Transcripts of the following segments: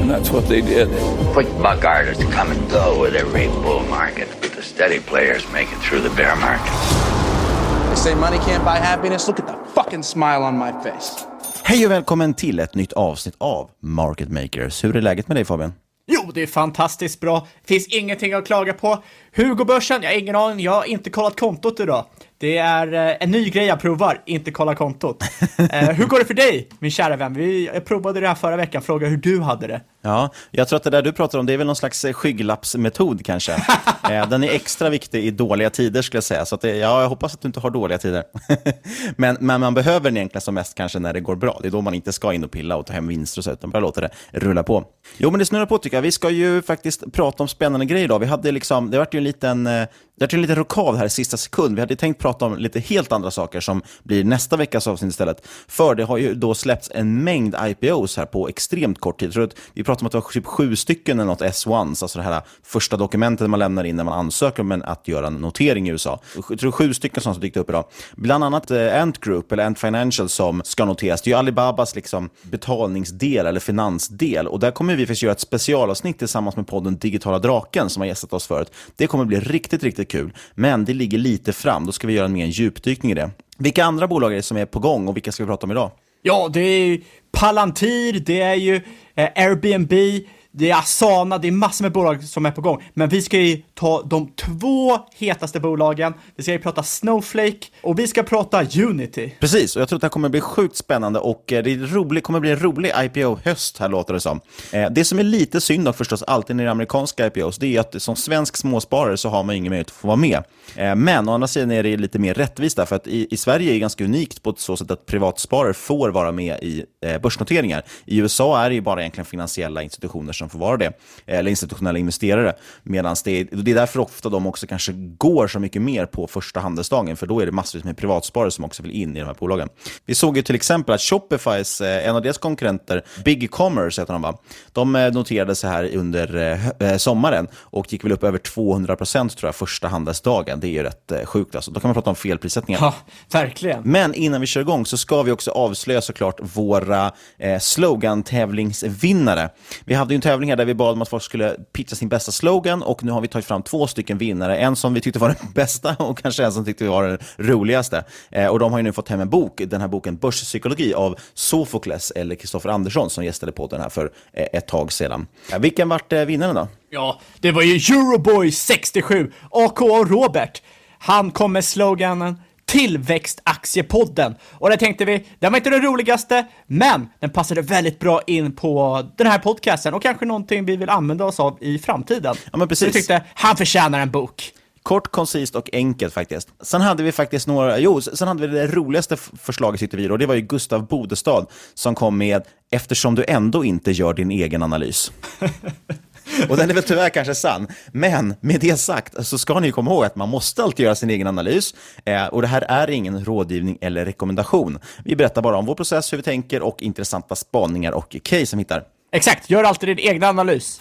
And that's what they did. Quick buck artists come and go with every bull market, but the steady players make it through the bear market. They say money can't buy happiness. Look at the fucking smile on my face. Hej och välkommen till ett nytt avsnitt av Market Makers. Hur är läget med dig Fabian? Jo, det är fantastiskt bra. Finns ingenting att klaga på. Hugo-börsen, jag har ingen aning. Jag har inte kollat kontot idag. Det är eh, en ny grej jag provar, inte kolla kontot. eh, hur går det för dig, min kära vän? Vi, jag provade det här förra veckan, fråga hur du hade det. Ja, jag tror att det där du pratar om, det är väl någon slags eh, skygglappsmetod kanske. eh, den är extra viktig i dåliga tider skulle jag säga, så det, ja, jag hoppas att du inte har dåliga tider. men, men man behöver den egentligen som mest kanske när det går bra. Det är då man inte ska in och pilla och ta hem vinster och så, utan bara låta det rulla på. Jo, men det snurrar på tycker jag. Vi ska ju faktiskt prata om spännande grejer idag. Vi hade liksom, det vart ju en liten, eh, det är en liten rokav här i sista sekund. Vi hade tänkt prata om lite helt andra saker som blir nästa veckas avsnitt istället. För det har ju då släppts en mängd IPOs här på extremt kort tid. Jag tror att vi pratar om att det var typ sju stycken eller något S1s, alltså det här första dokumentet man lämnar in när man ansöker om att göra en notering i USA. Jag tror sju stycken sådana som dykt upp idag. Bland annat eh, Ant Group, eller Ant Financial, som ska noteras. Det är ju Alibabas liksom betalningsdel eller finansdel. Och där kommer vi faktiskt göra ett specialavsnitt tillsammans med podden Digitala Draken som har gästat oss förut. Det kommer bli riktigt, riktigt kul. Men det ligger lite fram. Då ska vi göra en mer djupdykning i det. Vilka andra bolag är det som är på gång och vilka ska vi prata om idag? Ja, det är Palantir, det är ju eh, Airbnb, det är Asana, det är massor med bolag som är på gång. Men vi ska ju ta de två hetaste bolagen. Vi ska ju prata Snowflake och vi ska prata Unity. Precis, och jag tror att det här kommer bli sjukt spännande och eh, det är rolig, kommer bli en rolig IPO-höst här låter det som. Eh, det som är lite synd då förstås alltid när det är amerikanska IPOs, det är att som svensk småsparare så har man ingen möjlighet att få vara med. Eh, men å andra sidan är det lite mer rättvist där, för att i, i Sverige är det ganska unikt på ett så sätt att privatsparare får vara med i börsnoteringar. I USA är det ju bara egentligen finansiella institutioner som får vara det, eller institutionella investerare. Medan det är, det är därför ofta de också kanske går så mycket mer på första handelsdagen, för då är det massvis med privatsparare som också vill in i de här bolagen. Vi såg ju till exempel att Shopifys, eh, en av deras konkurrenter, Big Commerce heter de va? De eh, noterade sig här under eh, sommaren och gick väl upp över 200 procent tror jag första handelsdagen. Det är ju rätt sjukt alltså. Då kan man prata om felprissättningar. Ja, verkligen. Men innan vi kör igång så ska vi också avslöja såklart våra eh, slogan-tävlingsvinnare. Vi hade ju en tävling här där vi bad om att folk skulle pitcha sin bästa slogan och nu har vi tagit fram två stycken vinnare. En som vi tyckte var den bästa och kanske en som tyckte var den roligaste. Eh, och de har ju nu fått hem en bok, den här boken Börspsykologi av Sofokles eller Kristoffer Andersson som gästade på den här för eh, ett tag sedan. Ja, vilken vart eh, vinnaren då? Ja, det var ju Euroboy 67, AKA Robert. Han kom med sloganen Tillväxtaktiepodden. Och det tänkte vi, den var inte den roligaste, men den passade väldigt bra in på den här podcasten och kanske någonting vi vill använda oss av i framtiden. Ja, men precis. Så vi tyckte, han förtjänar en bok. Kort, koncist och enkelt faktiskt. Sen hade vi faktiskt några, jo, sen hade vi det roligaste förslaget tyckte vi då, det var ju Gustav Bodestad som kom med “Eftersom du ändå inte gör din egen analys”. Och den är väl tyvärr kanske sann. Men med det sagt så ska ni komma ihåg att man måste alltid göra sin egen analys. Eh, och det här är ingen rådgivning eller rekommendation. Vi berättar bara om vår process, hur vi tänker och intressanta spaningar och case som vi hittar. Exakt, gör alltid din egen analys.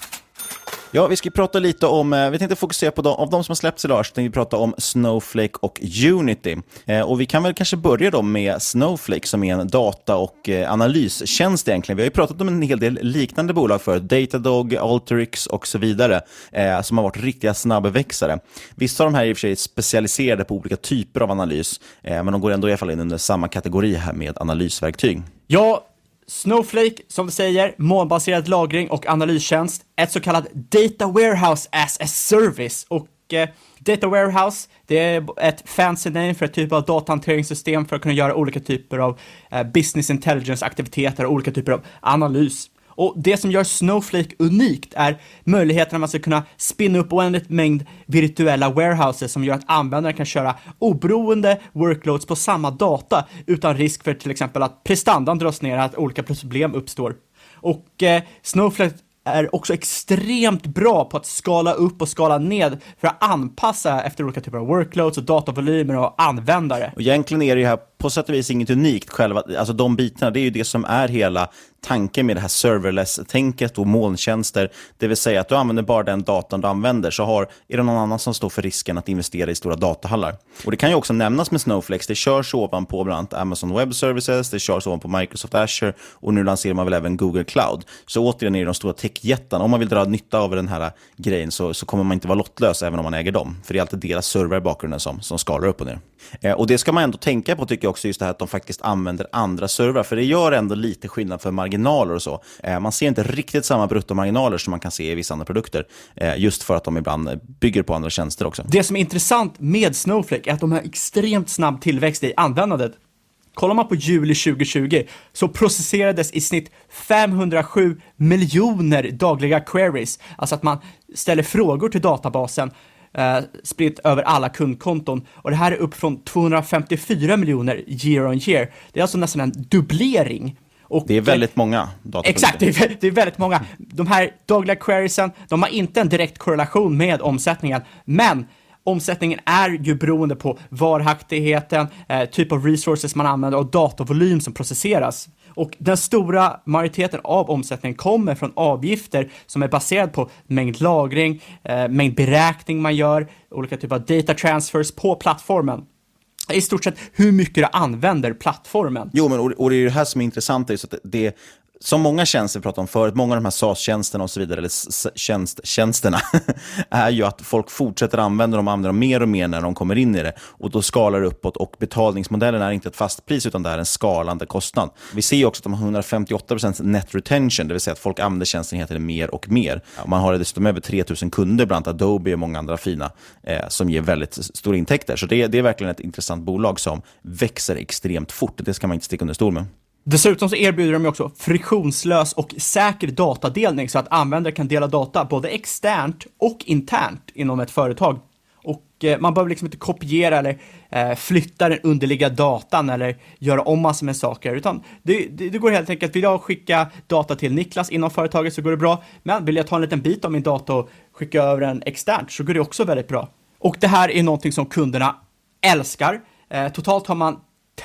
Ja, vi ska prata lite om, eh, vi tänkte fokusera på de, av de som har släppts idag, så tänkte vi prata om Snowflake och Unity. Eh, och vi kan väl kanske börja då med Snowflake som är en data och eh, analystjänst egentligen. Vi har ju pratat om en hel del liknande bolag för Datadog, Alteryx och så vidare, eh, som har varit riktiga snabbväxare. Vissa av de här är i och för sig specialiserade på olika typer av analys, eh, men de går ändå i alla fall in under samma kategori här med analysverktyg. Ja, Snowflake, som vi säger, molnbaserad lagring och analystjänst, ett så kallat Data Warehouse as a Service. Och eh, Data Warehouse, det är ett fancy name för ett typ av datahanteringssystem för att kunna göra olika typer av eh, business intelligence-aktiviteter och olika typer av analys. Och det som gör Snowflake unikt är möjligheten att man ska kunna spinna upp oändligt mängd virtuella warehouses som gör att användare kan köra oberoende workloads på samma data utan risk för till exempel att prestandan dras ner, att olika problem uppstår. Och eh, Snowflake är också extremt bra på att skala upp och skala ned för att anpassa efter olika typer av workloads och datavolymer och användare. Och egentligen är det ju här på sätt och vis inget unikt själva, alltså de bitarna, det är ju det som är hela tanken med det här serverless-tänket och molntjänster, det vill säga att du använder bara den datan du använder, så har, är det någon annan som står för risken att investera i stora datahallar. Och Det kan ju också nämnas med Snowflakes, det körs ovanpå bland annat Amazon Web Services, det körs ovanpå Microsoft Azure och nu lanserar man väl även Google Cloud. Så återigen är det de stora techjättarna, om man vill dra nytta av den här grejen så, så kommer man inte vara lottlös även om man äger dem, för det är alltid deras server i bakgrunden som, som skalar upp och ner. Eh, och det ska man ändå tänka på tycker jag också, just det här att de faktiskt använder andra servrar, för det gör ändå lite skillnad för marginaler och så. Eh, man ser inte riktigt samma bruttomarginaler som man kan se i vissa andra produkter, eh, just för att de ibland bygger på andra tjänster också. Det som är intressant med Snowflake är att de har extremt snabb tillväxt i användandet. Kollar man på juli 2020 så processerades i snitt 507 miljoner dagliga queries, alltså att man ställer frågor till databasen eh, spritt över alla kundkonton. Och det här är upp från 254 miljoner year on year. Det är alltså nästan en dubblering. Och, det är väldigt många Exakt, det är, det är, väldigt många. De här dagliga queriesen, de har inte en direkt korrelation med omsättningen, men omsättningen är ju beroende på varaktigheten, eh, typ av resources man använder och datavolym som processeras. Och den stora majoriteten av omsättningen kommer från avgifter som är baserad på mängd lagring, eh, mängd beräkning man gör, olika typer av data transfers på plattformen i stort sett hur mycket du använder plattformen. Jo, men och, det är det här som är intressant, är så att det, som många tjänster vi pratade om förut, många av de här SAS-tjänsterna och så vidare, eller tjänst, tjänsterna, är ju att folk fortsätter använda dem och använder dem mer och mer när de kommer in i det. Och då skalar det uppåt och betalningsmodellen är inte ett fast pris utan det är en skalande kostnad. Vi ser också att de har 158% net retention, det vill säga att folk använder tjänsten hela tiden mer och mer. Man har dessutom över 3000 kunder, bland annat Adobe och många andra fina, eh, som ger väldigt stora intäkter. Så det, det är verkligen ett intressant bolag som växer extremt fort. Det ska man inte sticka under stol med. Dessutom så erbjuder de också friktionslös och säker datadelning så att användare kan dela data både externt och internt inom ett företag. Och eh, man behöver liksom inte kopiera eller eh, flytta den underliggande datan eller göra om massor med saker, utan det, det, det, går helt enkelt, vill jag skicka data till Niklas inom företaget så går det bra, men vill jag ta en liten bit av min data och skicka över den externt så går det också väldigt bra. Och det här är någonting som kunderna älskar. Eh, totalt har man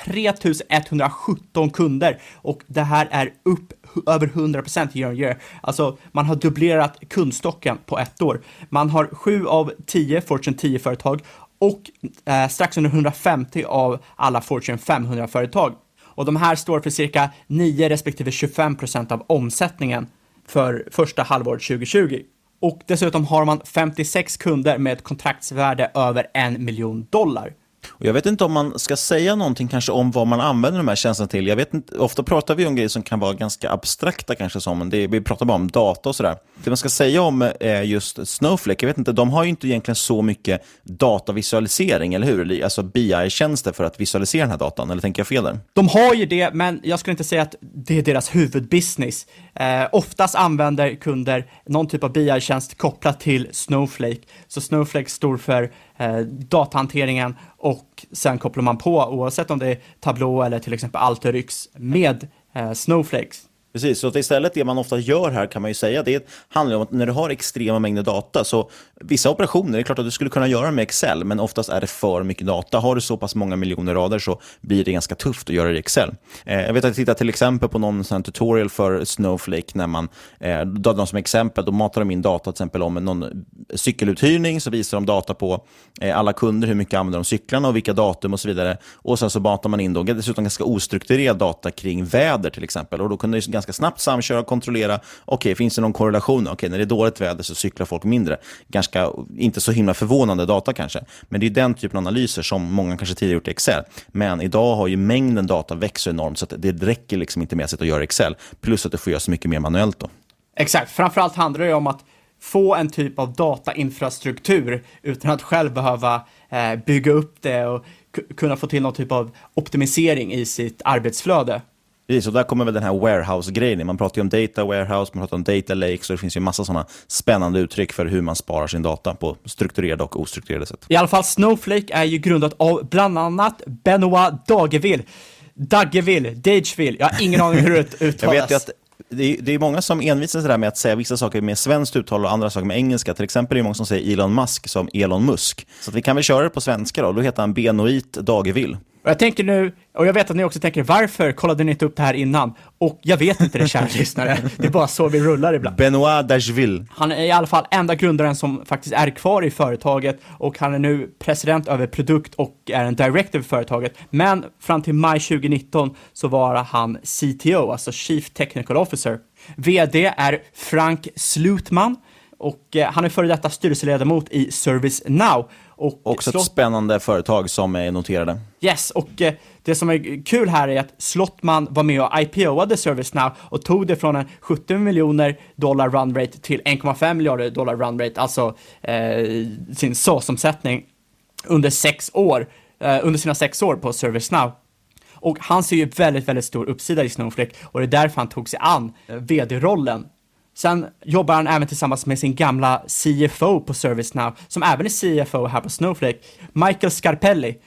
3117 kunder och det här är upp över 100% year on year. Alltså, man har dubblerat kundstocken på ett år. Man har 7 av 10 Fortune 10-företag och eh, strax under 150 av alla Fortune 500-företag. Och de här står för cirka 9 respektive 25% av omsättningen för första halvåret 2020. Och dessutom har man 56 kunder med ett kontraktsvärde över en miljon dollar. Och jag vet inte om man ska säga någonting kanske om vad man använder de här tjänsterna till. Jag vet inte, ofta pratar vi om grejer som kan vara ganska abstrakta kanske, som det, vi pratar bara om data och sådär. Det man ska säga om är just Snowflake, jag vet inte, de har ju inte egentligen så mycket datavisualisering, eller hur? Alltså BI-tjänster för att visualisera den här datan, eller tänker jag fel där? De har ju det, men jag skulle inte säga att det är deras huvudbusiness. Eh, oftast använder kunder någon typ av BI-tjänst kopplat till Snowflake. Så Snowflake står för eh, datahanteringen och sen kopplar man på, oavsett om det är Tableau eller till exempel Alteryx, med eh, Snowflakes. Precis, så istället det man ofta gör här kan man ju säga, det handlar om att när du har extrema mängder data, så vissa operationer, det är klart att du skulle kunna göra med Excel, men oftast är det för mycket data. Har du så pass många miljoner rader så blir det ganska tufft att göra det i Excel. Eh, jag vet att jag tittade till exempel på någon sån tutorial för Snowflake, när man, eh, de som exempel, då matar de in data till exempel om någon cykeluthyrning, så visar de data på eh, alla kunder, hur mycket använder de cyklarna och vilka datum och så vidare. Och sen så matar man in då, dessutom ganska ostrukturerad data kring väder till exempel. Och då kunde det ganska snabbt samköra och kontrollera, okej, okay, finns det någon korrelation? Okej, okay, när det är dåligt väder så cyklar folk mindre. Ganska, inte så himla förvånande data kanske, men det är den typen av analyser som många kanske tidigare gjort i Excel. Men idag har ju mängden data växt enormt, så det räcker liksom inte med att göra Excel, plus att det får göras så mycket mer manuellt då. Exakt, framförallt handlar det om att få en typ av datainfrastruktur utan att själv behöva eh, bygga upp det och kunna få till någon typ av optimisering i sitt arbetsflöde. Precis, och där kommer väl den här warehouse-grejen. Man pratar ju om data warehouse, man pratar om data lake, så det finns ju massa sådana spännande uttryck för hur man sparar sin data på strukturerade och ostrukturerade sätt. I alla fall, Snowflake är ju grundat av bland annat Benoit Dageville. Daggeville, Dageville, jag har ingen aning hur det uttalas. jag vet det är, det är många som envisas där med att säga vissa saker med svenskt uttal och andra saker med engelska. Till exempel är det många som säger Elon Musk som Elon Musk. Så vi kan väl köra det på svenska då. Då heter han Benoit Dagevill. Och jag tänker nu, och jag vet att ni också tänker, varför kollade ni inte upp det här innan? Och jag vet inte det, kära lyssnare. Det är bara så vi rullar ibland. Benoit Dageville. Han är i alla fall enda grundaren som faktiskt är kvar i företaget och han är nu president över produkt och är en director för företaget. Men fram till maj 2019 så var han CTO, alltså Chief Technical Officer. VD är Frank Slutman och eh, han är före detta styrelseledamot i ServiceNow. Och Också Slott... ett spännande företag som är noterade. Yes, och eh, det som är kul här är att Slottman var med och IPOade ServiceNow och tog det från en 70 miljoner dollar run rate till 1,5 miljarder dollar run rate, alltså eh, sin SaaS-omsättning under sex år, eh, under sina sex år på ServiceNow. Och han ser ju väldigt, väldigt stor uppsida i Snowflake och det är därför han tog sig an eh, vd-rollen Sen jobbar han även tillsammans med sin gamla CFO på ServiceNow, som även är CFO här på Snowflake, Michael Scarpelli.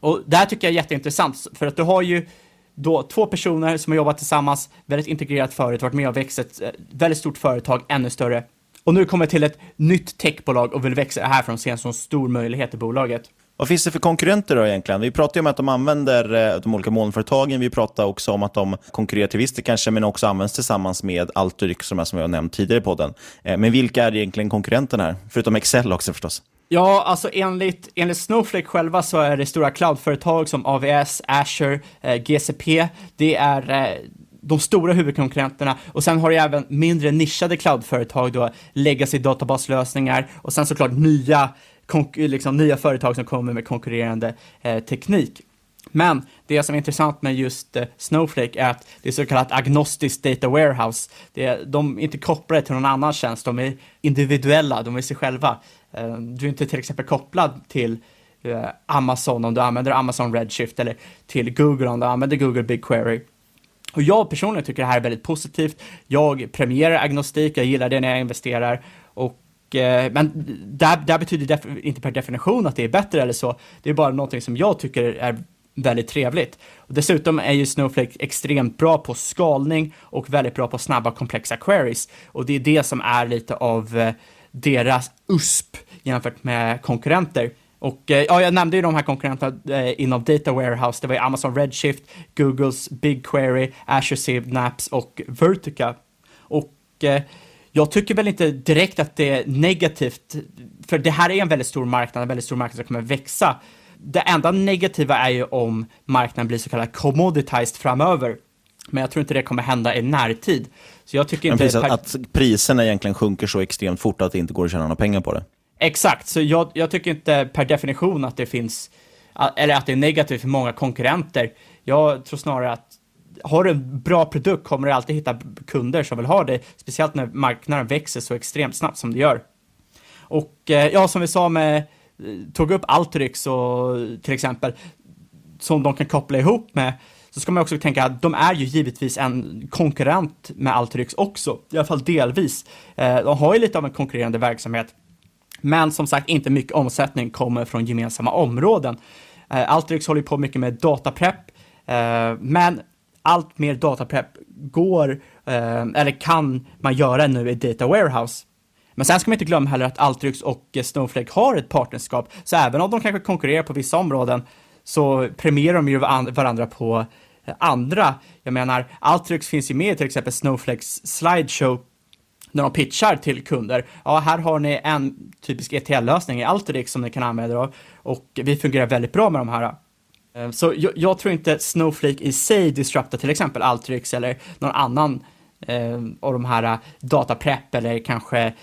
Och det här tycker jag är jätteintressant, för att du har ju då två personer som har jobbat tillsammans, väldigt integrerat förut, varit med och växt ett eh, väldigt stort företag, ännu större. Och nu kommer till ett nytt techbolag och vill växa härifrån de ser en sån stor möjlighet i bolaget. Vad finns det för konkurrenter då egentligen? Vi pratar ju om att de använder eh, de olika molnföretagen. Vi pratar också om att de konkurrerar till viss kanske, men också används tillsammans med Alteryx, som jag har nämnt tidigare i podden. Eh, men vilka är egentligen konkurrenterna här? Förutom Excel också förstås. Ja, alltså enligt, enligt Snowflake själva så är det stora cloudföretag som AVS, Azure, eh, GCP. Det är eh, de stora huvudkonkurrenterna och sen har du även mindre nischade cloudföretag då, legacy databaslösningar och sen såklart nya liksom, nya företag som kommer med konkurrerande eh, teknik. Men det som är intressant med just eh, Snowflake är att det är så kallat agnostiskt data warehouse. Det är, de är inte kopplade till någon annan tjänst, de är individuella, de är sig själva. Eh, du är inte till exempel kopplad till eh, Amazon om du använder Amazon Redshift eller till Google om du använder Google BigQuery. Och jag personligen tycker det här är väldigt positivt. Jag premierar agnostik, jag gillar det när jag investerar och Eh, men där, där betyder det inte per definition att det är bättre eller så. Det är bara någonting som jag tycker är väldigt trevligt. Och dessutom är ju Snowflake extremt bra på skalning och väldigt bra på snabba komplexa queries. Och det är det som är lite av eh, deras USP jämfört med konkurrenter. Och eh, ja, jag nämnde ju de här konkurrenterna eh, inom Data Warehouse. Det var ju Amazon Redshift, Googles BigQuery, Azure Synapse och Vertica. Och eh, jag tycker väl inte direkt att det är negativt, för det här är en väldigt stor marknad, en väldigt stor marknad som kommer växa. Det enda negativa är ju om marknaden blir så kallad commoditized framöver. Men jag tror inte det kommer hända i närtid. Så jag tycker inte... Att, att priserna egentligen sjunker så extremt fort att det inte går att tjäna några pengar på det. Exakt, så jag, jag, tycker inte per definition att det finns, eller att det är negativt för många konkurrenter. Jag tror snarare att har du en bra produkt kommer du alltid hitta kunder som vill ha det, speciellt när marknaden växer så extremt snabbt som det gör. Och eh, ja, som vi sa med, eh, tog upp Alteryx och till exempel, som de kan koppla ihop med, så ska man också tänka att de är ju givetvis en konkurrent med Alteryx också, i alla fall delvis. Eh, de har ju lite av en konkurrerande verksamhet, men som sagt, inte mycket omsättning kommer från gemensamma områden. Alteryx håller på mycket med dataprepp, men allt mer dataprepp går, eh, eller kan man göra nu i Data Warehouse. Men sen ska man inte glömma heller att Alteryx och Snowflake har ett partnerskap, så även om de kanske konkurrerar på vissa områden så premierar de ju varandra på eh, andra. Jag menar, Alteryx finns ju med i till exempel Snowflakes slideshow när de pitchar till kunder. Ja, här har ni en typisk ETL-lösning i Alteryx som ni kan använda er av och vi fungerar väldigt bra med de här. Eh, så jag, jag tror inte Snowflake i sig disruptar till exempel Alteryx eller någon annan eh, av de här eh, dataprepp eller kanske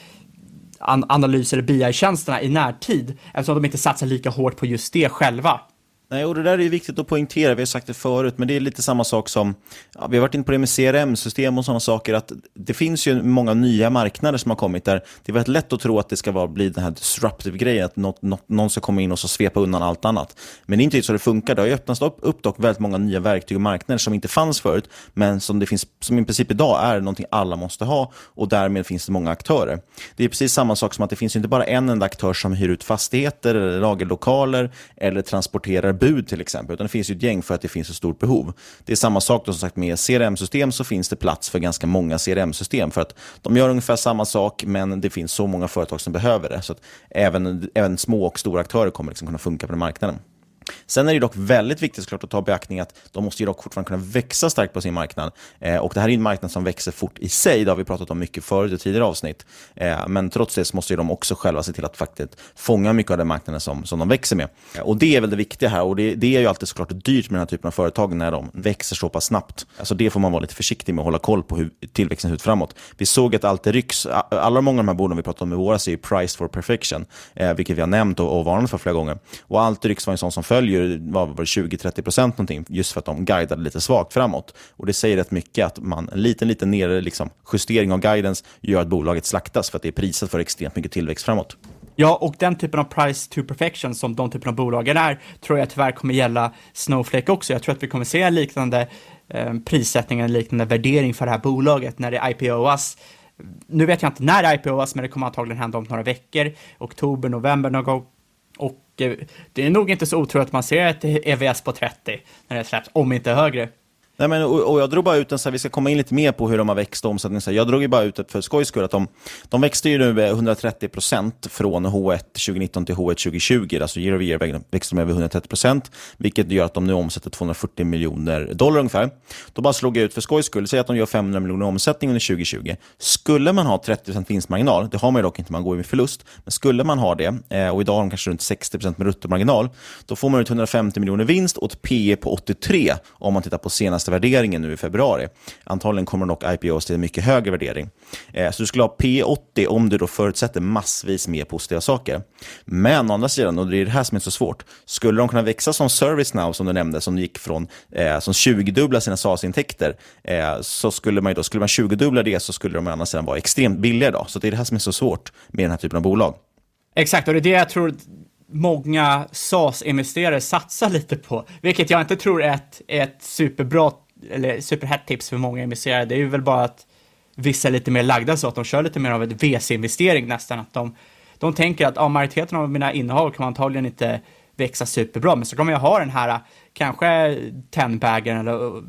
an analys eller BI-tjänsterna i närtid eftersom de inte satsar lika hårt på just det själva. Nej, och det där är viktigt att poängtera, vi har sagt det förut, men det är lite samma sak som, ja, vi har varit inne på det med CRM-system och sådana saker, att det finns ju många nya marknader som har kommit där det är väldigt lätt att tro att det ska vara, bli den här disruptive grejen, att något, något, någon ska komma in och så svepa undan allt annat. Men det är inte så det funkar, det har ju öppnats upp, upp dock väldigt många nya verktyg och marknader som inte fanns förut, men som det finns, som i princip idag är någonting alla måste ha och därmed finns det många aktörer. Det är precis samma sak som att det finns inte bara en enda aktör som hyr ut fastigheter, eller lagerlokaler eller transporterar bud till exempel, utan det finns ju ett gäng för att det finns ett stort behov. Det är samma sak då som sagt med CRM-system så finns det plats för ganska många CRM-system för att de gör ungefär samma sak men det finns så många företag som behöver det. Så att även, även små och stora aktörer kommer liksom kunna funka på den marknaden. Sen är det dock väldigt viktigt såklart att ta beaktning att de måste ju dock fortfarande kunna växa starkt på sin marknad. Eh, och det här är en marknad som växer fort i sig, det har vi pratat om mycket förut i tidigare avsnitt. Eh, men trots det så måste de också själva se till att faktiskt fånga mycket av den marknaden som, som de växer med. Eh, och det är väl det viktiga här och det, det, är ju alltid såklart dyrt med den här typen av företag när de växer så pass snabbt. Alltså det får man vara lite försiktig med och hålla koll på hur tillväxten ser ut framåt. Vi såg att allt rycks, alla många av de här bolagen vi pratade om i våras är ju price for perfection, eh, vilket vi har nämnt och, och varnat för flera gånger. Och allt rycks var en sån som följer var 20-30 procent någonting, just för att de guidade lite svagt framåt. Och Det säger rätt mycket att man, en liten, liten nere, liksom, justering av guidance gör att bolaget slaktas för att det är prisat för extremt mycket tillväxt framåt. Ja, och den typen av price to perfection som de typen av bolagen är, tror jag tyvärr kommer gälla Snowflake också. Jag tror att vi kommer se liknande eh, prissättning, en liknande värdering för det här bolaget när det IPOas. Nu vet jag inte när det IPOas, men det kommer antagligen hända om några veckor, oktober, november någon gång. Och det är nog inte så otroligt att man ser ett EVS på 30 när det släpps, om inte högre. Nej, men, och, och, jag drog bara ut en, så här, vi ska komma in lite mer på hur de har växt och omsättning. Så här, jag drog ju bara ut för skojs skull att de, de växte ju nu 130 procent från H1 2019 till H1 2020. Alltså year over year växte de över 130 procent, vilket gör att de nu omsätter 240 miljoner dollar ungefär. Då bara slog jag ut för skojs skull, säg att de gör 500 miljoner omsättning under 2020. Skulle man ha 30 procent vinstmarginal, det har man ju dock inte, man går med förlust, men skulle man ha det, eh, och idag har de kanske runt 60 procent med bruttomarginal, då får man ut 150 miljoner vinst och ett P på 83 om man tittar på senaste senaste värderingen nu i februari. Antagligen kommer dock IPOs till en mycket högre värdering. Eh, så du skulle ha P80 om du då förutsätter massvis med positiva saker. Men å andra sidan, och det är det här som är så svårt, skulle de kunna växa som ServiceNow som du nämnde, som gick från eh, som 20-dubbla sina SaaS-intäkter, eh, så skulle man ju då, skulle man 20-dubbla det så skulle de å andra sidan vara extremt billiga då. Så det är det här som är så svårt med den här typen av bolag. Exakt, och det är det jag tror många SAS-investerare satsar lite på, vilket jag inte tror är ett, ett superbra eller superhett tips för många investerare. Det är ju väl bara att vissa är lite mer lagda så att de kör lite mer av ett VC-investering nästan. Att de, de tänker att ja, majoriteten av mina innehav kan antagligen inte växa superbra, men så kommer jag ha den här kanske tenbaggen eller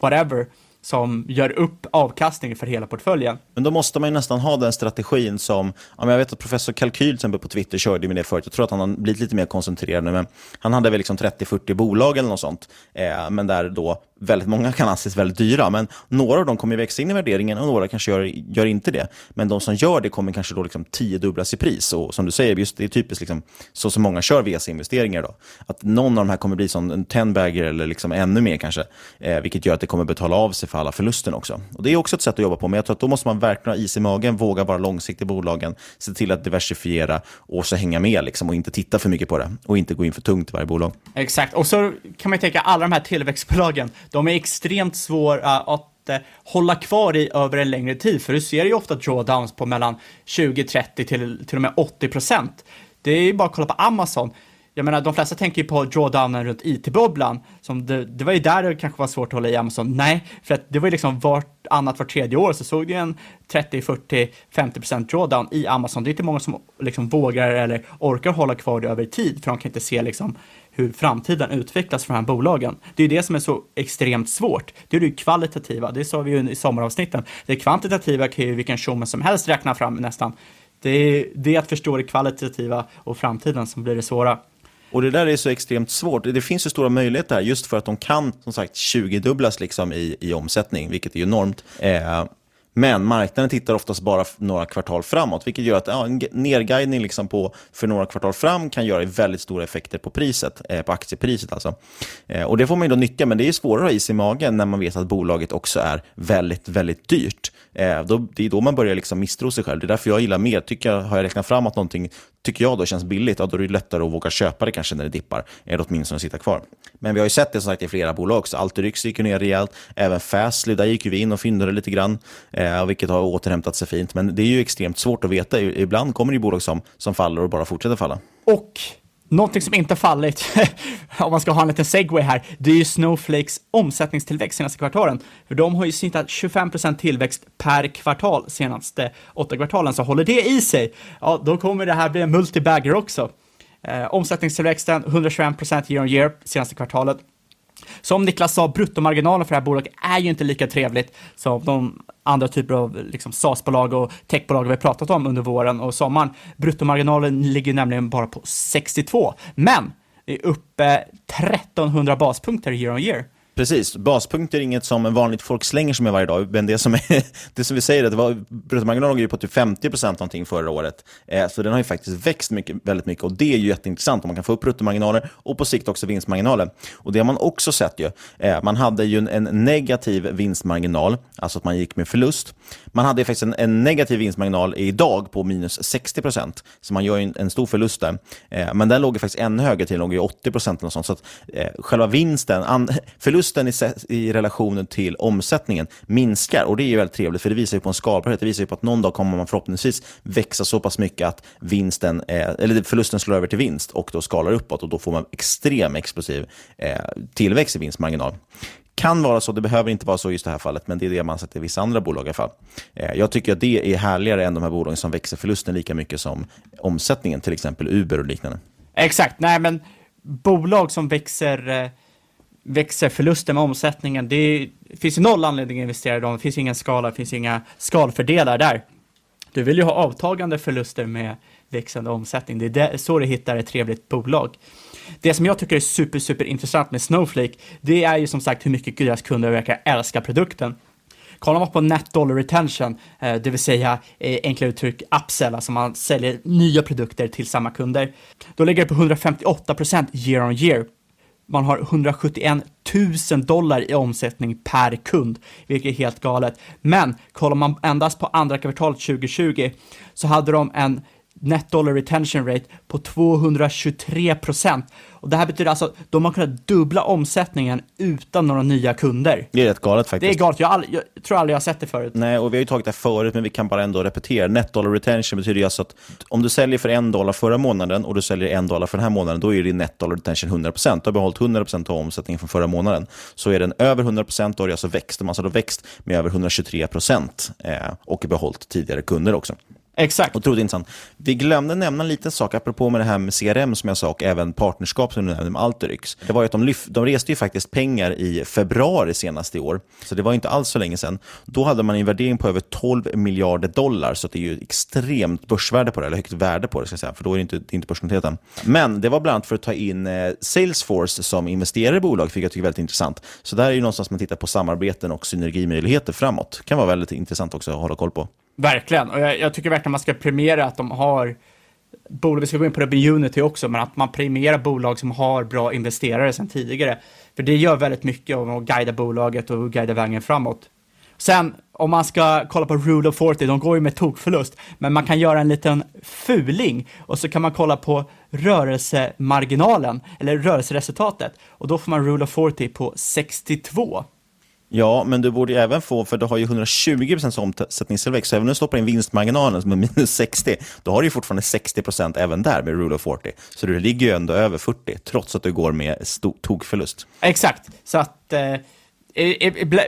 whatever som gör upp avkastningen för hela portföljen. Men då måste man ju nästan ha den strategin som, ja, jag vet att professor Kalkyl till exempel på Twitter körde med det förut, jag tror att han har blivit lite mer koncentrerad nu, men han hade väl liksom 30-40 bolag eller något sånt, eh, men där då väldigt många kan anses väldigt dyra, men några av dem kommer växa in i värderingen och några kanske gör, gör inte det. Men de som gör det kommer kanske då liksom tiodubblas i pris. Och som du säger, just det är typiskt liksom, så som många kör VC-investeringar. Då. Att någon av de här kommer bli som en tenbagger eller liksom ännu mer kanske, eh, vilket gör att det kommer betala av sig för alla förlusten också. Och Det är också ett sätt att jobba på, men jag tror att då måste man verkligen ha is i magen, våga vara långsiktig i bolagen, se till att diversifiera och så hänga med liksom, och inte titta för mycket på det och inte gå in för tungt i varje bolag. Exakt, och så kan man tänka alla de här tillväxtbolagen, de är extremt svåra eh, att eh, hålla kvar i över en längre tid, för du ser ju ofta drawdowns på mellan 20-30 till, till och med 80 procent. Det är ju bara att kolla på Amazon. Jag menar, de flesta tänker ju på drawdownen runt IT-bubblan, som det, det, var ju där det kanske var svårt att hålla i Amazon. Nej, för att det var ju liksom vart annat, vart tredje år så såg du en 30, 40, 50 procent drawdown i Amazon. Det är inte många som liksom vågar eller orkar hålla kvar det över tid, för de kan inte se liksom hur framtiden utvecklas för de här bolagen. Det är ju det som är så extremt svårt. Det är det kvalitativa, det sa vi ju i sommaravsnitten. Det kvantitativa kan ju vilken showman som helst räkna fram nästan. Det är, det är att förstå det kvalitativa och framtiden som blir det svåra. Och det där är så extremt svårt. Det finns ju stora möjligheter här, just för att de kan som sagt 20-dubblas liksom i, i omsättning, vilket är enormt. Eh, men marknaden tittar oftast bara några kvartal framåt, vilket gör att ja, en nedguidning liksom på, för några kvartal fram kan göra väldigt stora effekter på priset, eh, på aktiepriset. Alltså. Eh, och Det får man ju då nyttja, men det är svårare att ha is i magen när man vet att bolaget också är väldigt, väldigt dyrt. Eh, då, det är då man börjar liksom misstro sig själv. Det är därför jag gillar mer. Tycker jag, har jag räknat fram att någonting tycker jag då känns billigt, ja, då är det lättare att våga köpa det kanske när det dippar, eh, eller åtminstone sitta kvar. Men vi har ju sett det som sagt i flera bolag också. Alteryx gick ju ner rejält, även Fastly, där gick vi in och fyndade lite grann, eh, eh, vilket har återhämtat sig fint. Men det är ju extremt svårt att veta. Ibland kommer det ju bolag som, som faller och bara fortsätter falla. Och Någonting som inte fallit, om man ska ha en liten segway här, det är ju Snowflakes omsättningstillväxt senaste kvartalen. För de har ju snittat 25% tillväxt per kvartal senaste åtta kvartalen, så håller det i sig, ja, då kommer det här bli en multibagger också. Eh, omsättningstillväxten 121% year on year senaste kvartalet. Som Niklas sa, bruttomarginalen för det här bolaget är ju inte lika trevligt som de andra typer av liksom, SAS-bolag och techbolag vi har pratat om under våren och sommaren. Bruttomarginalen ligger nämligen bara på 62, men är uppe 1300 baspunkter year on year. Precis, baspunkter är inget som vanligt folk slänger sig med varje dag, men det som, är, det som vi säger, är var, bruttomarginalen låg på typ 50% någonting förra året. Eh, så den har ju faktiskt växt mycket, väldigt mycket och det är ju jätteintressant om man kan få upp bruttomarginaler och på sikt också vinstmarginaler. Och det har man också sett ju. Eh, man hade ju en, en, negativ vinstmarginal, alltså att man gick med förlust. Man hade faktiskt en, en negativ vinstmarginal idag på minus 60% så man gör ju en, en stor förlust där. Eh, men den låg ju faktiskt ännu högre till, den låg ju 80% eller sånt. Så att eh, själva vinsten, an, förlust förlusten i, i relationen till omsättningen minskar. Och Det är väldigt trevligt, för det visar ju på en skalbarhet. Det visar ju på att någon dag kommer man förhoppningsvis växa så pass mycket att vinsten, eh, eller förlusten slår över till vinst och då skalar uppåt. och Då får man extrem explosiv eh, tillväxt i vinstmarginal kan vara så, det behöver inte vara så i just det här fallet, men det är det man sett i vissa andra bolag i alla fall. Eh, jag tycker att det är härligare än de här bolagen som växer förlusten lika mycket som omsättningen, till exempel Uber och liknande. Exakt, nej men bolag som växer eh, växer förlusten med omsättningen. Det finns ju noll anledning att investera i dem. Det finns ingen skala, det finns inga skalfördelar där. Du vill ju ha avtagande förluster med växande omsättning. Det är så du hittar ett trevligt bolag. Det som jag tycker är super, super intressant med Snowflake, det är ju som sagt hur mycket deras kunder verkar älska produkten. Kollar man på net dollar retention, eh, det vill säga eh, enklare uttryck upsell, alltså man säljer nya produkter till samma kunder, då ligger det på 158% year on year man har 171 000 dollar i omsättning per kund, vilket är helt galet. Men kollar man endast på andra kvartalet 2020 så hade de en net dollar retention rate på 223 procent. Och det här betyder alltså att de har kunnat dubbla omsättningen utan några nya kunder. Det är rätt galet faktiskt. Det är galet, jag, all, jag tror aldrig jag har sett det förut. Nej, och vi har ju tagit det förut, men vi kan bara ändå repetera. Net dollar retention betyder ju alltså att om du säljer för en dollar förra månaden och du säljer en dollar för den här månaden, då är din net dollar retention 100%. Du har behållit 100% av omsättningen från förra månaden. Så är den över 100%, då har det alltså växt. De har alltså växt med över 123% eh, och behållit tidigare kunder också. Exakt. Otroligt intressant. Vi glömde nämna en liten sak, apropå med det här med CRM som jag sa, och även partnerskap som du nämnde med Alteryx. Det var ju att de, lyft, de reste ju faktiskt pengar i februari senast i år, så det var inte alls så länge sedan. Då hade man en värdering på över 12 miljarder dollar, så det är ju extremt börsvärde på det, eller högt värde på det, ska jag säga, för då är det inte, inte börsnoterat än. Men det var bland annat för att ta in eh, Salesforce som investerare i bolaget, vilket jag tycker är väldigt intressant. Så där är ju någonstans man tittar på samarbeten och synergimöjligheter framåt. Det kan vara väldigt intressant också att hålla koll på. Verkligen, och jag, jag tycker verkligen man ska premiera att de har bolag, vi ska gå in på det med Unity också, men att man premierar bolag som har bra investerare sedan tidigare. För det gör väldigt mycket om att guida bolaget och guida vägen framåt. Sen, om man ska kolla på Rule of 40, de går ju med tokförlust, men man kan göra en liten fuling och så kan man kolla på rörelsemarginalen, eller rörelseresultatet, och då får man Rule of 40 på 62. Ja, men du borde ju även få, för du har ju 120% omsättningstillväxt, så även om du stoppar in vinstmarginalen som är minus 60, då har du ju fortfarande 60% även där med rule of 40. Så du ligger ju ändå över 40, trots att du går med tokförlust. Exakt, så att eh,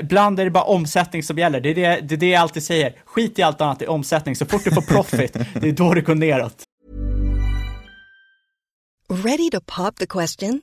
ibland är det bara omsättning som gäller. Det är det, det är det jag alltid säger. Skit i allt annat, det är omsättning. Så fort du får profit, det är då det går neråt. Ready to pop the question?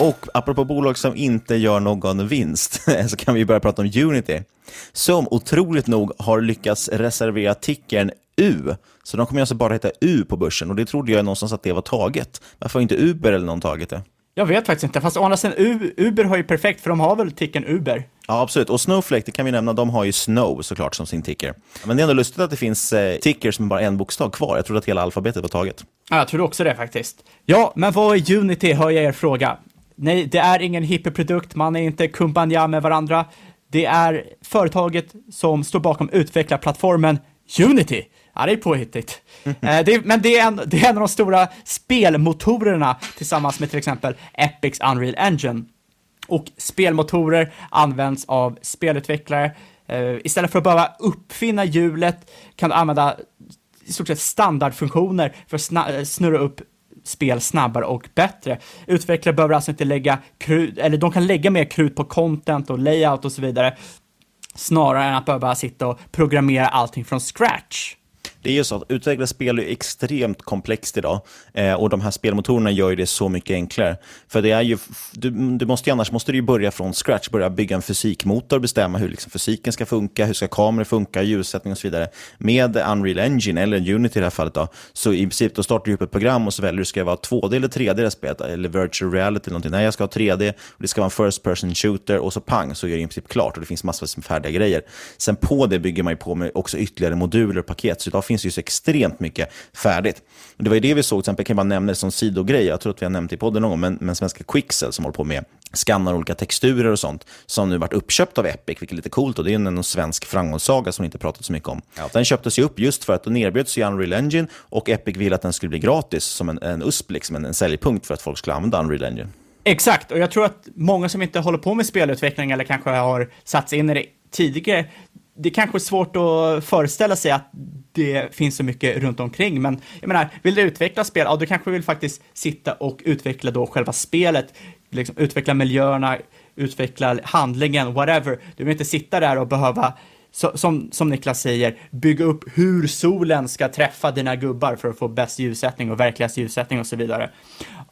Och apropå bolag som inte gör någon vinst, så kan vi börja prata om Unity, som otroligt nog har lyckats reservera tickern U. Så de kommer alltså bara heta U på börsen och det trodde jag någonstans att det var taget. Varför har inte Uber eller någon tagit det? Jag vet faktiskt inte, fast å andra sidan, Uber har ju perfekt, för de har väl ticken Uber? Ja, absolut. Och Snowflake, det kan vi nämna, de har ju Snow såklart som sin ticker. Men det är ändå lustigt att det finns eh, tickers med bara en bokstav kvar. Jag trodde att hela alfabetet var taget. Ja, jag tror också det faktiskt. Ja, men vad är Unity, hör jag er fråga. Nej, det är ingen hippieprodukt, man är inte kumbanja med varandra. Det är företaget som står bakom utvecklarplattformen Unity. Ja, det är påhittigt. Mm. Eh, det, men det är, en, det är en av de stora spelmotorerna tillsammans med till exempel Epics Unreal Engine. Och spelmotorer används av spelutvecklare. Eh, istället för att behöva uppfinna hjulet kan du använda i stort sett standardfunktioner för att sna- snurra upp spel snabbare och bättre. Utvecklare behöver alltså inte lägga krut, eller de kan lägga mer krut på content och layout och så vidare, snarare än att behöva sitta och programmera allting från scratch. Det är ju så att utveckla spel är extremt komplext idag eh, och de här spelmotorerna gör ju det så mycket enklare. För det är ju, du, du måste ju, annars måste du ju börja från scratch, börja bygga en fysikmotor, bestämma hur liksom fysiken ska funka, hur ska kameror funka, ljussättning och så vidare. Med Unreal Engine, eller Unity i det här fallet, då, så i princip då startar du upp ett program och så väljer du, ska det vara 2D eller 3D det spelet, eller virtual reality eller någonting. Nej, jag ska ha 3D, och det ska vara en first person shooter och så pang, så är det i princip klart och det finns massor med färdiga grejer. Sen på det bygger man ju på med också ytterligare moduler och paket, så idag finns ju så extremt mycket färdigt. Och det var ju det vi såg, till exempel, kan man nämna det som sidogrej, jag tror att vi har nämnt det i podden någon gång, men, men svenska Quixel som håller på med skannar olika texturer och sånt, som nu varit uppköpt av Epic, vilket är lite coolt. Och det är en, en svensk framgångssaga som vi inte pratat så mycket om. Ja. Den köptes ju upp just för att den erbjöds i Unreal Engine och Epic ville att den skulle bli gratis som en, en USP, liksom, en, en säljpunkt för att folk skulle använda Unreal Engine. Exakt, och jag tror att många som inte håller på med spelutveckling eller kanske har satt sig in i det tidigare, det är kanske är svårt att föreställa sig att det finns så mycket runt omkring, men jag menar, vill du utveckla spel, ja, du kanske vill faktiskt sitta och utveckla då själva spelet, liksom utveckla miljöerna, utveckla handlingen, whatever. Du vill inte sitta där och behöva så, som, som Niklas säger, bygga upp hur solen ska träffa dina gubbar för att få bäst ljussättning och verkligast ljussättning och så vidare.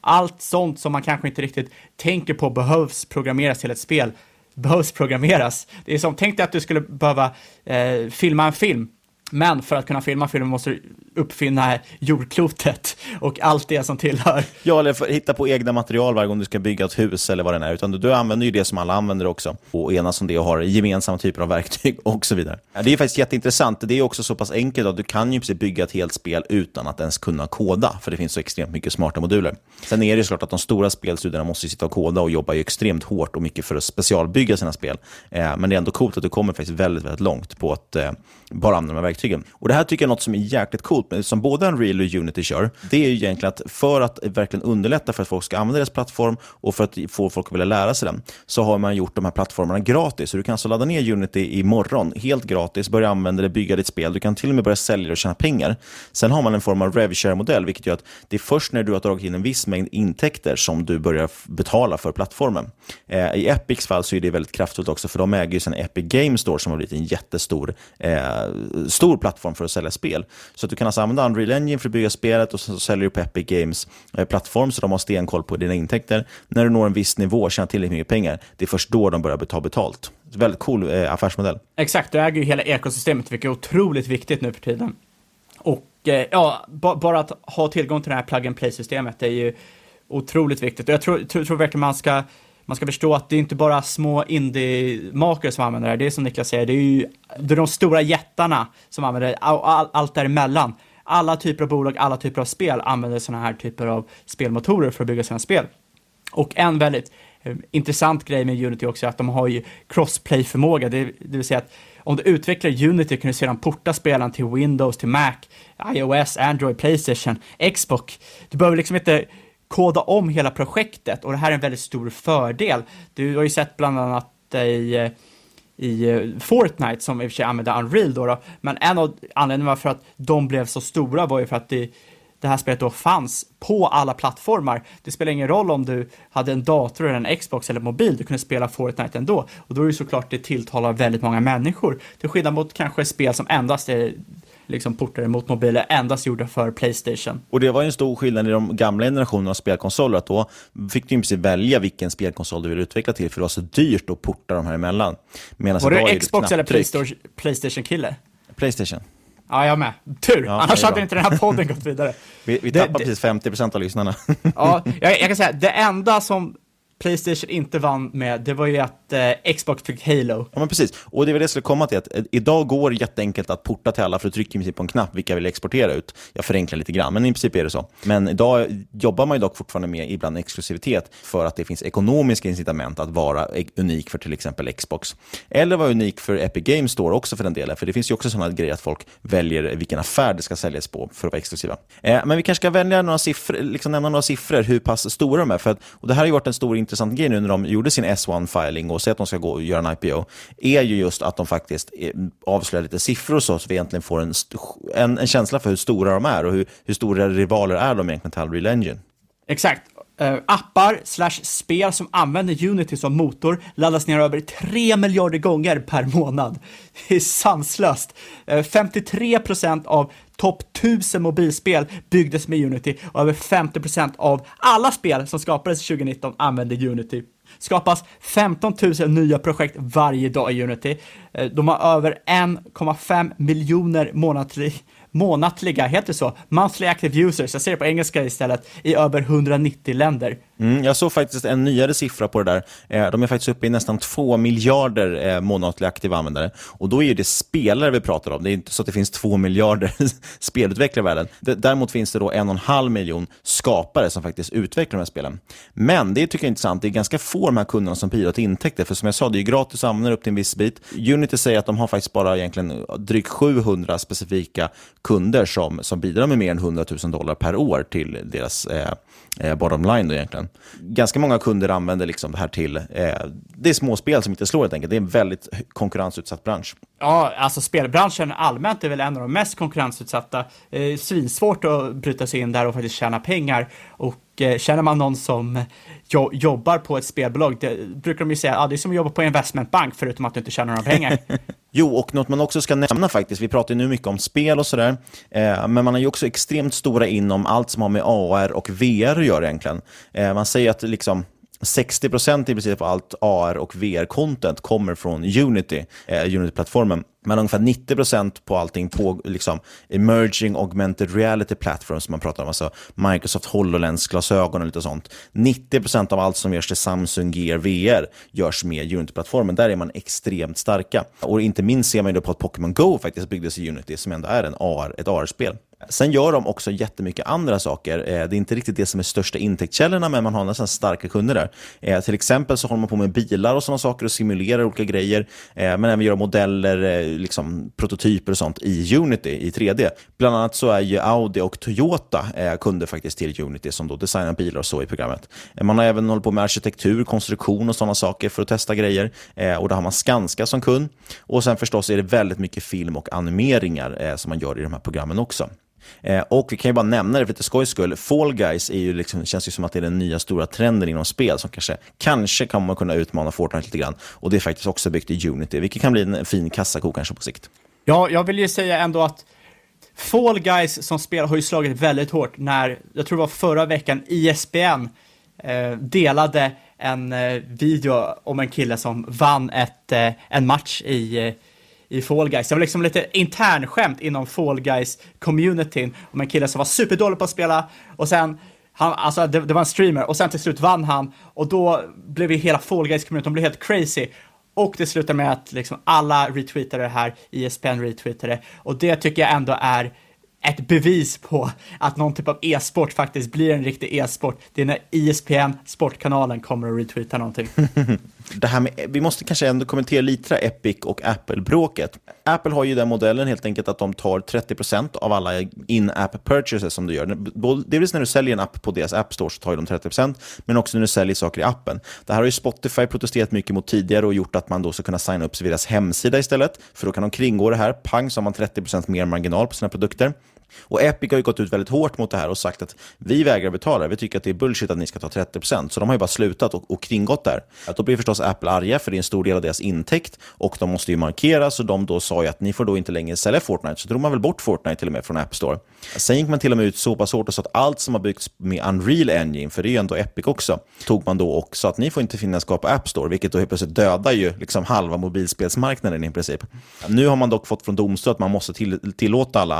Allt sånt som man kanske inte riktigt tänker på behövs programmeras till ett spel, behövs programmeras. Det är som, tänk dig att du skulle behöva eh, filma en film men för att kunna filma filmen måste du uppfinna jordklotet och allt det som tillhör. Ja, eller för, hitta på egna material varje gång du ska bygga ett hus eller vad det är. Utan du, du använder ju det som alla använder också och enas om det och har gemensamma typer av verktyg och så vidare. Ja, det är faktiskt jätteintressant. Det är också så pass enkelt att du kan ju precis bygga ett helt spel utan att ens kunna koda, för det finns så extremt mycket smarta moduler. Sen är det ju såklart att de stora spelstudierna måste sitta och koda och jobba ju extremt hårt och mycket för att specialbygga sina spel. Eh, men det är ändå coolt att du kommer faktiskt väldigt, väldigt långt på att eh, bara använda de här verktygen. Och det här tycker jag är något som är jäkligt coolt, som både Unreal och Unity kör. Det är ju egentligen att för att verkligen underlätta för att folk ska använda deras plattform och för att få folk att vilja lära sig den, så har man gjort de här plattformarna gratis. Så du kan alltså ladda ner Unity imorgon, helt gratis, börja använda det, bygga ditt spel. Du kan till och med börja sälja det och tjäna pengar. Sen har man en form av RevShare-modell, vilket gör att det är först när du har dragit in en viss mängd intäkter som du börjar betala för plattformen. Eh, I Epics fall så är det väldigt kraftfullt också, för de äger ju sen Epic Game Store som har blivit en jättestor eh, stor plattform för att sälja spel. Så att du kan alltså använda Unreal Engine för att bygga spelet och så säljer du på Epic Games eh, plattform så de har stenkoll på dina intäkter. När du når en viss nivå och tjänar tillräckligt mycket pengar, det är först då de börjar ta betalt. Väldigt cool eh, affärsmodell. Exakt, du äger ju hela ekosystemet, vilket är otroligt viktigt nu för tiden. Och eh, ja, bara att ha tillgång till det här plug and play-systemet är ju otroligt viktigt. Och jag tror, tror, tror verkligen man ska man ska förstå att det är inte bara små indie-makare som använder det här. Det är som Niklas säger, det är ju det är de stora jättarna som använder det, all, all, allt däremellan. Alla typer av bolag, alla typer av spel använder sådana här typer av spelmotorer för att bygga sina spel. Och en väldigt eh, intressant grej med Unity också är att de har ju crossplay-förmåga, det, det vill säga att om du utvecklar Unity kan du sedan porta spelen till Windows, till Mac, iOS, Android, Playstation, Xbox. Du behöver liksom inte koda om hela projektet och det här är en väldigt stor fördel. Du har ju sett bland annat eh, i, i Fortnite som i och för sig använder Unreal då, då men en av anledningarna för att de blev så stora var ju för att det, det här spelet då fanns på alla plattformar. Det spelar ingen roll om du hade en dator eller en Xbox eller mobil, du kunde spela Fortnite ändå. Och då är det såklart det tilltalar väldigt många människor. Till skillnad mot kanske spel som endast är liksom portade mot mobiler endast gjorda för Playstation. Och det var ju en stor skillnad i de gamla generationerna av spelkonsoler, att då fick du i princip välja vilken spelkonsol du ville utveckla till, för det var så dyrt att porta de här emellan. Medan var du Xbox eller Playstation-kille? Playstation. Ja, jag med. Tur, ja, annars hade inte den här podden gått vidare. vi vi tappade precis 50% av lyssnarna. ja, jag, jag, kan säga, det enda som Playstation inte vann med, det var ju att eh, Xbox fick Halo. Ja, men precis. Och det var det jag skulle komma till, att eh, idag går det jätteenkelt att porta till alla, för du trycker i princip på en knapp vilka vill exportera ut. Jag förenklar lite grann, men i princip är det så. Men idag jobbar man ju dock fortfarande med ibland exklusivitet, för att det finns ekonomiska incitament att vara e-, unik för till exempel Xbox. Eller vara unik för Epic Games Store också för den delen, för det finns ju också sådana grejer att folk väljer vilken affär det ska säljas på för att vara exklusiva. Eh, men vi kanske ska välja några siffror, liksom nämna några siffror, hur pass stora de är. För att, och det här har ju varit en stor intressant grej nu när de gjorde sin S1-filing och säger att de ska gå och göra en IPO, är ju just att de faktiskt eh, avslöjar lite siffror så, att vi egentligen får en, en, en känsla för hur stora de är och hur, hur stora rivaler är de egentligen till Unreal Engine. Exakt. Uh, appar slash spel som använder Unity som motor laddas ner över 3 miljarder gånger per månad. Det är sanslöst. Eh, uh, 53 procent av topp 1000 mobilspel byggdes med Unity och över 50 procent av alla spel som skapades 2019 använde Unity. Skapas 15 000 nya projekt varje dag i Unity. Eh, de har över 1,5 miljoner månatliga månatliga, heter så, monthly active users, jag ser det på engelska istället, i över 190 länder. Mm, jag såg faktiskt en nyare siffra på det där. Eh, de är faktiskt uppe i nästan 2 miljarder eh, månatliga aktiva användare. Och då är det spelare vi pratar om. Det är inte så att det finns 2 miljarder spelutvecklare i världen. Däremot finns det då en och en halv miljon skapare som faktiskt utvecklar de här spelen. Men det tycker jag är intressant. Det är ganska få av de här kunderna som bidrar till intäkter. För som jag sa, det är gratis att använda upp till en viss bit. Unity säger att de har faktiskt bara egentligen drygt 700 specifika kunder som, som bidrar med mer än 100 000 dollar per år till deras eh, eh, bottom line. Då egentligen. Ganska många kunder använder liksom det här till, eh, det är små spel som inte slår helt enkelt. Det är en väldigt konkurrensutsatt bransch. Ja, alltså spelbranschen allmänt är väl en av de mest konkurrensutsatta. Eh, svinsvårt att bryta sig in där och faktiskt tjäna pengar. Och eh, känner man någon som jo jobbar på ett spelbolag, det brukar de ju säga, ah, det är som att jobba på en investmentbank förutom att du inte tjänar några pengar. jo, och något man också ska nämna faktiskt, vi pratar ju nu mycket om spel och sådär, eh, men man är ju också extremt stora inom allt som har med AR och VR att göra egentligen. Eh, man säger att liksom 60 procent i princip av allt AR och VR-content kommer från Unity, eh, Unity-plattformen. Men ungefär 90 procent på allting på liksom, emerging augmented reality platforms som man pratar om, alltså Microsoft HoloLens-glasögon och lite sånt. 90 procent av allt som görs till Samsung Gear VR görs med Unity-plattformen. Där är man extremt starka. Och inte minst ser man ju på att Pokémon Go faktiskt byggdes i Unity, som ändå är en AR, ett AR-spel. Sen gör de också jättemycket andra saker. Eh, det är inte riktigt det som är största intäktskällorna, men man har nästan starka kunder där. Eh, till exempel så håller man på med bilar och sådana saker och simulerar olika grejer, eh, men även gör modeller, eh, liksom prototyper och sånt i Unity i 3D. Bland annat så är ju Audi och Toyota eh, kunder faktiskt till Unity som då designar bilar och så i programmet. Man har även hållit på med arkitektur, konstruktion och sådana saker för att testa grejer. Och då har man Skanska som kund. Och sen förstås är det väldigt mycket film och animeringar som man gör i de här programmen också. Eh, och vi kan ju bara nämna det för lite skojs skull. Fall Guys är ju liksom, känns ju som att det är den nya stora trenden inom spel som kanske, kanske kan man kunna utmana Fortnite lite grann. Och det är faktiskt också byggt i Unity, vilket kan bli en fin kassako kanske på sikt. Ja, jag vill ju säga ändå att Fall Guys som spel har ju slagit väldigt hårt när, jag tror det var förra veckan, ISBN eh, delade en eh, video om en kille som vann ett, eh, en match i eh, i Fall Guys. Det var liksom lite internskämt inom Fall Guys-communityn om en kille som var superdålig på att spela och sen han, alltså det, det, var en streamer och sen till slut vann han och då blev ju hela Fall Guys-communityn, blev helt crazy. Och det slutade med att liksom alla retweetade det här, ISPN retweetade och det tycker jag ändå är ett bevis på att någon typ av e-sport faktiskt blir en riktig e-sport. Det är när ISPN, sportkanalen, kommer att retweeta någonting. det här med, vi måste kanske ändå kommentera lite Epic och Apple-bråket. Apple har ju den modellen helt enkelt att de tar 30% av alla in-app purchases som du gör. Dels när du säljer en app på deras App Store så tar de 30%, men också när du säljer saker i appen. Det här har ju Spotify protesterat mycket mot tidigare och gjort att man då ska kunna signa upp sig vid deras hemsida istället, för då kan de kringgå det här. Pang så har man 30% mer marginal på sina produkter. Och Epic har ju gått ut väldigt hårt mot det här och sagt att vi vägrar betala, vi tycker att det är bullshit att ni ska ta 30%. Så de har ju bara slutat och, och kringgått där. Att då blir förstås Apple arga, för det är en stor del av deras intäkt och de måste ju markera, så de då sa ju att ni får då inte längre sälja Fortnite. Så drog man väl bort Fortnite till och med från App Store. Sen gick man till och med ut så pass hårt och sa att allt som har byggts med Unreal Engine, för det är ju ändå Epic också, tog man då och sa att ni får inte finnas kvar på App Store, vilket då helt plötsligt dödar ju liksom halva mobilspelsmarknaden i princip. Nu har man dock fått från domstol att man måste till, tillåta alla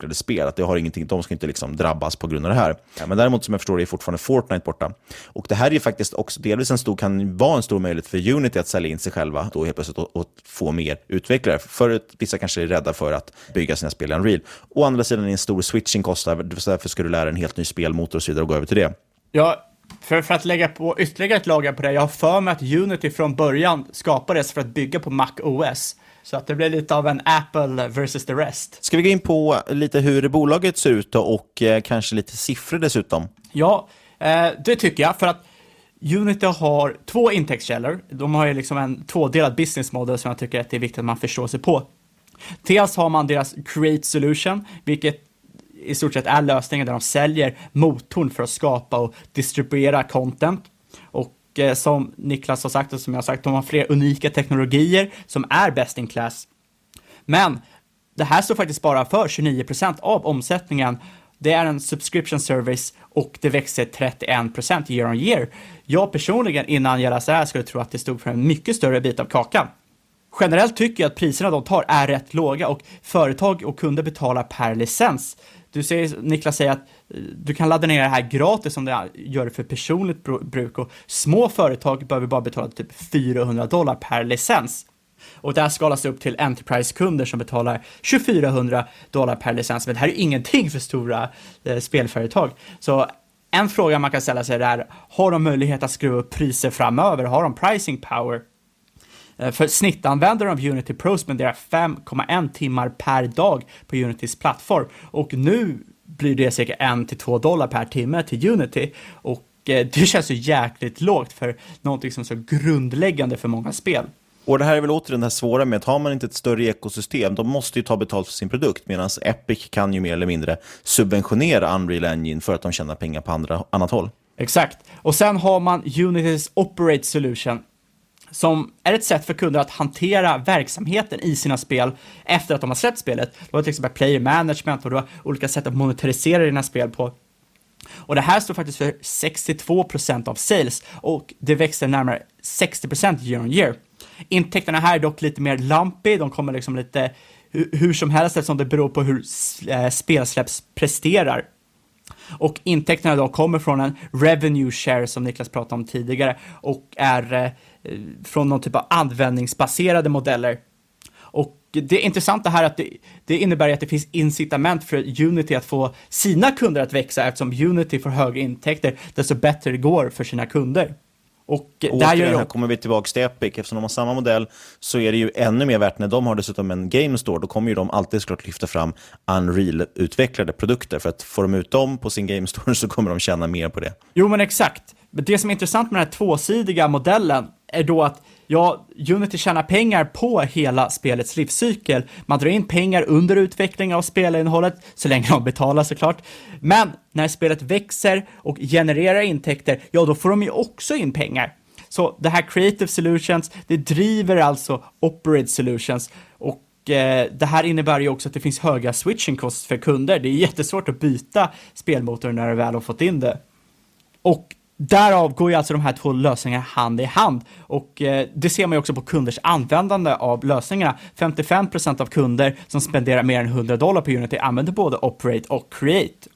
utvecklade spel, att det har ingenting, de ska inte liksom drabbas på grund av det här. Men däremot som jag förstår det är fortfarande Fortnite borta. Och det här är faktiskt också delvis en stor, kan vara en stor möjlighet för Unity att sälja in sig själva då helt plötsligt och, och få mer utvecklare. För vissa kanske är rädda för att bygga sina spel i Unreal. Å andra sidan är en stor switching kostnad, därför ska du lära en helt ny spelmotor och så vidare och gå över till det. Ja, för, för att lägga på ytterligare ett lager på det, jag har för mig att Unity från början skapades för att bygga på Mac OS. Så att det blir lite av en Apple versus the rest. Ska vi gå in på lite hur bolaget ser ut och eh, kanske lite siffror dessutom? Ja, eh, det tycker jag. För att Unity har två intäktskällor. De har ju liksom en tvådelad business model som jag tycker att det är viktigt att man förstår sig på. Dels har man deras Create Solution, vilket i stort sett är lösningen där de säljer motorn för att skapa och distribuera content. Och eh, som Niklas har sagt och som jag har sagt, de har fler unika teknologier som är best in class. Men det här står faktiskt bara för 29% av omsättningen. Det är en subscription service och det växer 31% year on year. Jag personligen innan jag läste det här skulle tro att det stod för en mycket större bit av kakan. Generellt tycker jag att priserna de tar är rätt låga och företag och kunder betalar per licens. Du ser Niklas säger att du kan ladda ner det här gratis om du gör det för personligt bruk och små företag behöver bara betala typ 400 dollar per licens. Och det här skalas upp till Enterprise-kunder som betalar 2400 dollar per licens, men det här är ingenting för stora eh, spelföretag. Så en fråga man kan ställa sig är, har de möjlighet att skruva upp priser framöver? Har de pricing power? Eh, för snittanvändare av Unity Pro spenderar 5,1 timmar per dag på Unitys plattform och nu blir det cirka 1-2 dollar per timme till Unity och eh, det känns ju jäkligt lågt för någonting som är så grundläggande för många spel. Och det här är väl återigen det här svåra med att har man inte ett större ekosystem, de måste ju ta betalt för sin produkt, medan Epic kan ju mer eller mindre subventionera Unreal Engine för att de tjänar pengar på andra, annat håll. Exakt. Och sen har man Unitys Operate Solution som är ett sätt för kunder att hantera verksamheten i sina spel efter att de har släppt spelet. Du har till exempel player management och du har olika sätt att monetarisera dina spel på. Och det här står faktiskt för 62% av sales och det växer närmare 60% year on year. Intäkterna här är dock lite mer lumpy, de kommer liksom lite hur som helst eftersom det beror på hur eh, spelsläpps presterar. Och intäkterna då kommer från en revenue share som Niklas pratade om tidigare och är eh, från någon typ av användningsbaserade modeller. Och det intressanta här är att det, det innebär att det finns incitament för Unity att få sina kunder att växa eftersom Unity får högre intäkter desto bättre det går för sina kunder. Och där gör här kommer vi tillbaka till Epic. Eftersom de har samma modell så är det ju ännu mer värt när de har dessutom en Game Store. Då kommer ju de alltid såklart lyfta fram Unreal-utvecklade produkter. För att får de ut dem på sin Game Store så kommer de tjäna mer på det. Jo, men exakt. Men det som är intressant med den här tvåsidiga modellen är då att ja, Unity tjänar pengar på hela spelets livscykel. Man drar in pengar under utveckling av spelinnehållet, så länge de betalar såklart. Men när spelet växer och genererar intäkter, ja, då får de ju också in pengar. Så det här Creative Solutions, det driver alltså Operate Solutions och eh, det här innebär ju också att det finns höga switching costs för kunder. Det är jättesvårt att byta spelmotor när du väl har fått in det. Och Därav går ju alltså de här två lösningarna hand i hand och eh, det ser man ju också på kunders användande av lösningarna. 55% av kunder som spenderar mer än 100 dollar på Unity använder både Operate och Create.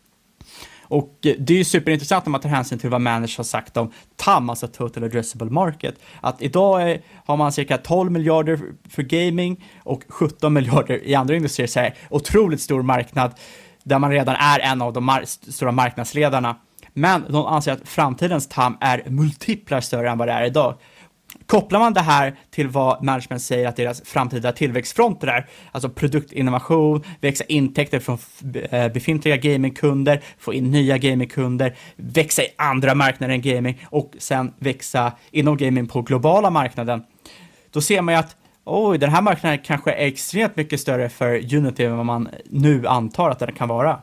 Och eh, det är ju superintressant om man tar hänsyn till vad managers har sagt om TAM, alltså Total Addressable Market. Att idag är, har man cirka 12 miljarder för gaming och 17 miljarder i andra industrier, så här, otroligt stor marknad där man redan är en av de mar stora marknadsledarna. Men de anser att framtidens TAM är multiplar större än vad det är idag. Kopplar man det här till vad management säger att deras framtida tillväxtfronter är, alltså produktinnovation, växa intäkter från eh, befintliga gamingkunder, få in nya gamingkunder, växa i andra marknader än gaming och sen växa inom gaming på globala marknaden, då ser man ju att oj, den här marknaden kanske är extremt mycket större för Unity än vad man nu antar att den kan vara.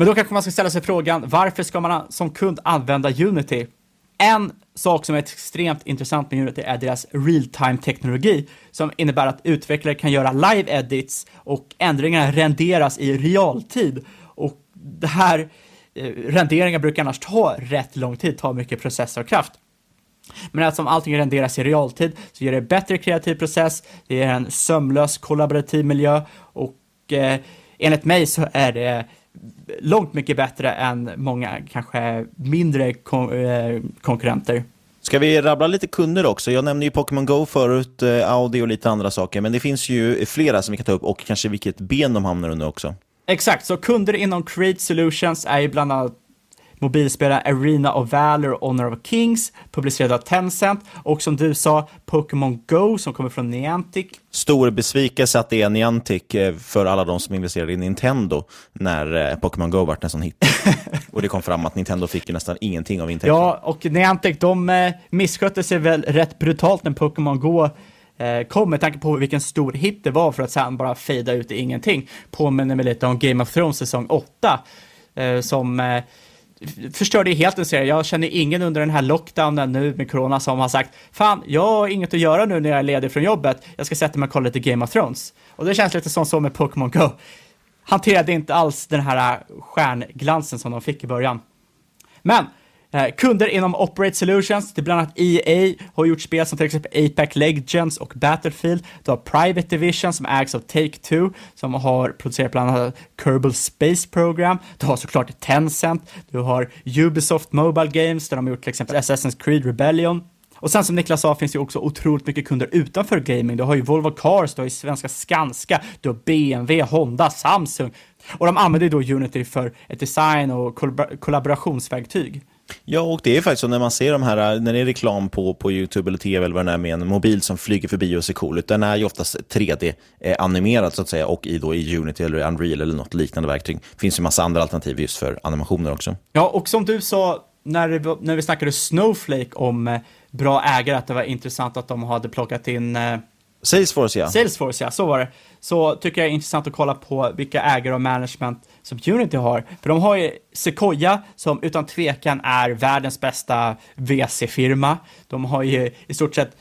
Men då kanske man ska ställa sig frågan, varför ska man som kund använda Unity? En sak som är extremt intressant med Unity är deras real-time-teknologi som innebär att utvecklare kan göra live edits och ändringarna renderas i realtid. Och det här eh, renderingar brukar annars ta rätt lång tid, ta mycket processorkraft. Men eftersom allting renderas i realtid så ger det bättre kreativ process, det ger en sömlös kollaborativ miljö och eh, enligt mig så är det långt mycket bättre än många kanske mindre kon eh, konkurrenter. Ska vi rabbla lite kunder också? Jag nämnde ju Pokémon Go förut, eh, Audi och lite andra saker, men det finns ju flera som vi kan ta upp och kanske vilket ben de hamnar under också. Exakt, så kunder inom Create Solutions är ju bland annat mobilspelare Arena of Valor Honor of Kings, publicerad av Tencent. Och som du sa, Pokémon Go som kommer från Niantic. Stor besvikelse att det är Niantic eh, för alla de som investerade i Nintendo när eh, Pokémon Go vart en sån hit. och det kom fram att Nintendo fick ju nästan ingenting av intäkterna. Ja, och Niantic de eh, misskötte sig väl rätt brutalt när Pokémon Go kom med tanke på vilken stor hit det var för att sen bara fejda ut i ingenting. Påminner mig lite om Game of Thrones säsong 8 eh, som förstörde helt en serie. Jag känner ingen under den här lockdownen nu med corona som har sagt fan, jag har inget att göra nu när jag är ledig från jobbet. Jag ska sätta mig och kolla lite Game of Thrones. Och det känns lite som så med Pokémon Go. Hanterade inte alls den här stjärnglansen som de fick i början. Men Eh, kunder inom Operate Solutions, det är bland annat EA, har gjort spel som till exempel Apex Legends och Battlefield. Du har Private Division som ägs av Take-Two, som har producerat bland annat Kerbal Space Program. Du har såklart Tencent, du har Ubisoft Mobile Games, där de har gjort till exempel Assassin's Creed Rebellion. Och sen som Niklas sa finns det ju också otroligt mycket kunder utanför gaming. Du har ju Volvo Cars, du har ju svenska Skanska, du har BMW, Honda, Samsung. Och de använder ju då Unity för ett design och kollaborationsverktyg. Ja, och det är faktiskt så när man ser de här, när det är reklam på, på YouTube eller TV eller vad det är med en mobil som flyger förbi och ser cool ut, den är ju oftast 3D-animerad eh, så att säga och i, då, i Unity eller Unreal eller något liknande verktyg. Det finns ju massa andra alternativ just för animationer också. Ja, och som du sa när, när vi snackade Snowflake om eh, bra ägare, att det var intressant att de hade plockat in eh, Salesforce ja. Salesforce ja, så var det. Så tycker jag är intressant att kolla på vilka ägare och management som Unity har. För de har ju Sequoia som utan tvekan är världens bästa VC-firma. De har ju i stort sett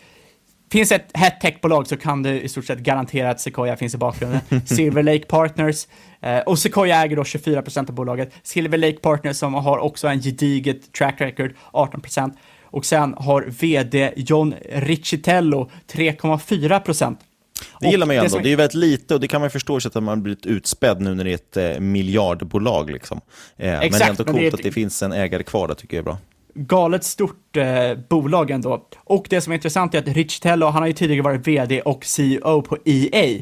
Finns ett hett techbolag så kan du i stort sett garantera att Sequoia finns i bakgrunden. Silver Lake Partners, eh, och Sequoia äger då 24% av bolaget. Silver Lake Partners som har också en gediget track record, 18%. Och sen har vd John Riccitello 3,4 procent. Det gillar man ju ändå. Det, är ju väldigt lite och det kan man förstå att man har blivit utspädd nu när det är ett eh, miljardbolag. Liksom. Eh, Exakt, men det är ändå coolt är ett... att det finns en ägare kvar, det tycker jag är bra. Galet stort eh, bolag ändå. Och det som är intressant är att Rich Tello, han har ju tidigare varit vd och CEO på EA.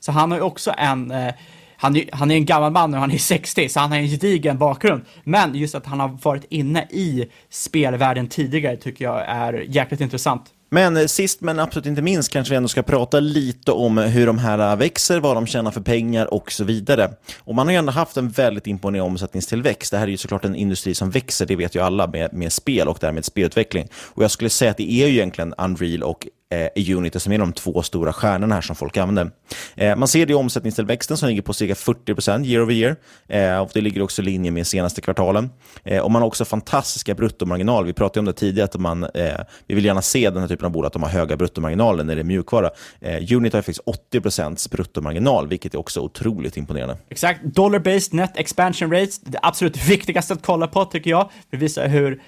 Så han har ju också en eh, han är, han är en gammal man och han är 60, så han har en gedigen bakgrund. Men just att han har varit inne i spelvärlden tidigare tycker jag är jäkligt intressant. Men eh, sist men absolut inte minst kanske vi ändå ska prata lite om hur de här eh, växer, vad de tjänar för pengar och så vidare. Och man har ju ändå haft en väldigt imponerande omsättningstillväxt. Det här är ju såklart en industri som växer, det vet ju alla, med, med spel och därmed spelutveckling. Och jag skulle säga att det är ju egentligen Unreal och Eh, i Unity som är de två stora stjärnorna här som folk använder. Eh, man ser det i omsättningstillväxten som ligger på cirka 40% year over year. Eh, och det ligger också i linje med senaste kvartalen. Eh, och man har också fantastiska bruttomarginal. Vi pratade om det tidigare, att man, eh, vi vill gärna se den här typen av bolag, att de har höga bruttomarginaler när det är mjukvara. Eh, Unity har faktiskt 80% bruttomarginal, vilket är också otroligt imponerande. Exakt. Dollar-based net expansion rates, det absolut viktigaste att kolla på tycker jag. Det visar hur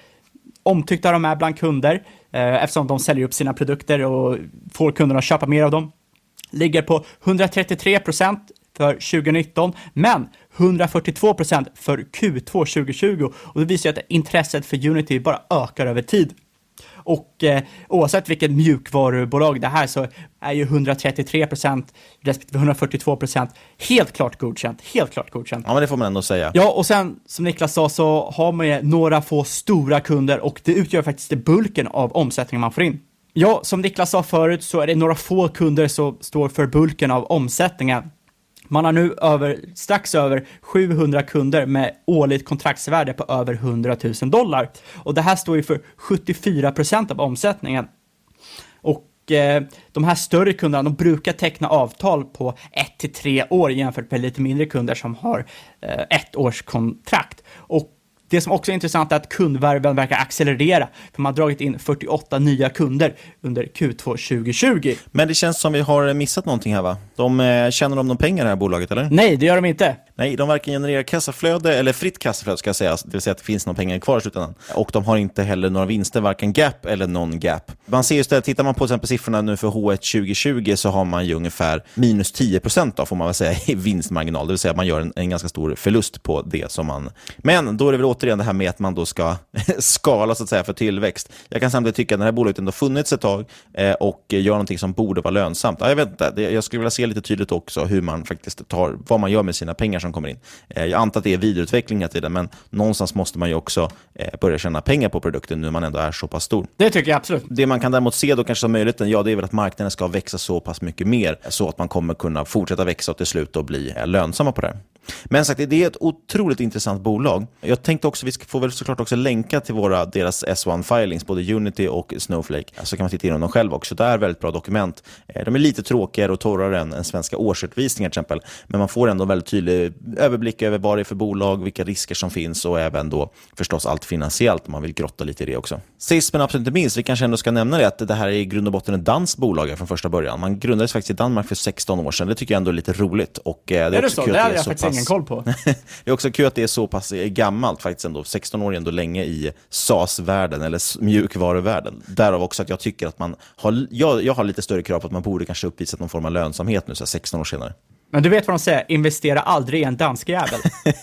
omtyckta de är bland kunder Eh, eftersom de säljer upp sina produkter och får kunderna att köpa mer av dem. Ligger på 133 procent för 2019, men 142 procent för Q2 2020 och det visar att intresset för Unity bara ökar över tid. Och eh, oavsett vilket mjukvarubolag det här så är ju 133 procent respektive 142 procent helt klart godkänt. Helt klart godkänt. Ja, men det får man ändå säga. Ja, och sen som Niklas sa så har man ju några få stora kunder och det utgör faktiskt det bulken av omsättningen man får in. Ja, som Niklas sa förut så är det några få kunder som står för bulken av omsättningen. Man har nu över, strax över 700 kunder med årligt kontraktsvärde på över 100 000 dollar. Och det här står ju för 74 procent av omsättningen. Och eh, de här större kunderna, de brukar teckna avtal på 1 till 3 år jämfört med lite mindre kunder som har eh, ett års kontrakt. Och det som också är intressant är att kundvärven verkar accelerera, för man har dragit in 48 nya kunder under Q2 2020. Men det känns som vi har missat någonting här va? De, eh, tjänar de någon pengar det här bolaget eller? Nej, det gör de inte. Nej, de varken genererar kassaflöde eller fritt kassaflöde ska jag säga, det vill säga att det finns några pengar kvar i slutändan. Och de har inte heller några vinster, varken gap eller non-gap. Man ser just det, tittar man på till exempel siffrorna nu för H1 2020 så har man ju ungefär minus 10 procent får man väl säga i vinstmarginal, det vill säga att man gör en, en ganska stor förlust på det som man... Men då är det väl återigen det här med att man då ska skala så att säga för tillväxt. Jag kan samtidigt tycka att det här bolaget ändå funnits ett tag eh, och gör någonting som borde vara lönsamt. Ja, jag vet inte, jag skulle vilja se lite tydligt också hur man faktiskt tar, vad man gör med sina pengar som som kommer in. Eh, jag antar att det är vidareutveckling hela tiden, men någonstans måste man ju också eh, börja tjäna pengar på produkten nu när man ändå är så pass stor. Det tycker jag absolut. Det man kan däremot se då kanske som möjligheten, ja det är väl att marknaden ska växa så pass mycket mer så att man kommer kunna fortsätta växa och till slut då bli eh, lönsamma på det här. Men sagt, det är ett otroligt intressant bolag. Jag tänkte också, vi får väl såklart också länka till våra, deras S1-filings, både Unity och Snowflake, så kan man titta igenom dem själv också. Det är väldigt bra dokument. De är lite tråkigare och torrare än, än svenska årsredovisningar till exempel, men man får ändå en väldigt tydlig överblick över vad det är för bolag, vilka risker som finns och även då förstås allt finansiellt om man vill grotta lite i det också. Sist men absolut inte minst, vi kanske ändå ska nämna det, att det här är i grund och botten ett danskt bolag från första början. Man grundades faktiskt i Danmark för 16 år sedan. Det tycker jag ändå är lite roligt. Och, eh, det är, är det så? Det hade jag faktiskt pass... ingen koll på. det är också kul att det är så pass gammalt faktiskt ändå. 16 år är ändå länge i SAS-världen eller mjukvaruvärlden. Därav också att jag tycker att man har, jag, jag har lite större krav på att man borde kanske uppvisa någon form av lönsamhet nu, så 16 år senare. Men du vet vad de säger, investera aldrig i en dansk jävel.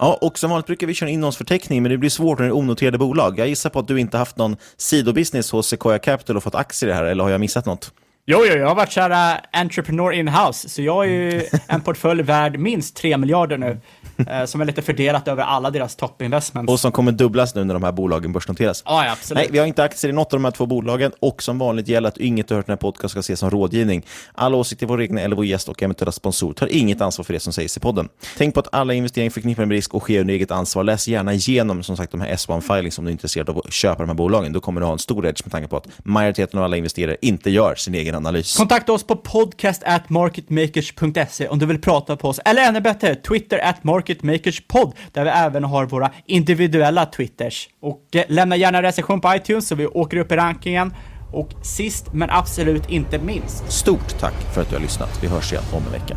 Ja, och som vanligt brukar vi köra innehållsförteckning, men det blir svårt när det är onoterade bolag. Jag gissar på att du inte haft någon sidobusiness hos Sequoia Capital och fått aktier i det här, eller har jag missat något? Jo, jo, jag har varit så här uh, entrepreneur in-house, så jag har ju en portfölj värd minst 3 miljarder nu. Eh, som är lite fördelat över alla deras toppinvestments. Och som kommer dubblas nu när de här bolagen börsnoteras. Ja, ja, absolut. Nej, vi har inte aktier i något av de här två bolagen och som vanligt gäller att inget du hört i den här podcasten ska ses som rådgivning. Alla åsikter vår egna eller vår gäst och eventuella sponsor tar inget ansvar för det som sägs i podden. Tänk på att alla investeringar förknippade med risk och sker under eget ansvar. Läs gärna igenom som sagt de här S1-filings om du är intresserad av att köpa de här bolagen. Då kommer du ha en stor edge med tanke på att majoriteten av alla investerare inte gör sin egen analys. Kontakta oss på podcast at marketmakers.se om du vill prata på oss, eller ännu bättre, Twitter at marketmakerspod där vi även har våra individuella Twitters. Och eh, lämna gärna recension på iTunes så vi åker upp i rankingen. Och sist men absolut inte minst. Stort tack för att du har lyssnat. Vi hörs igen om en vecka.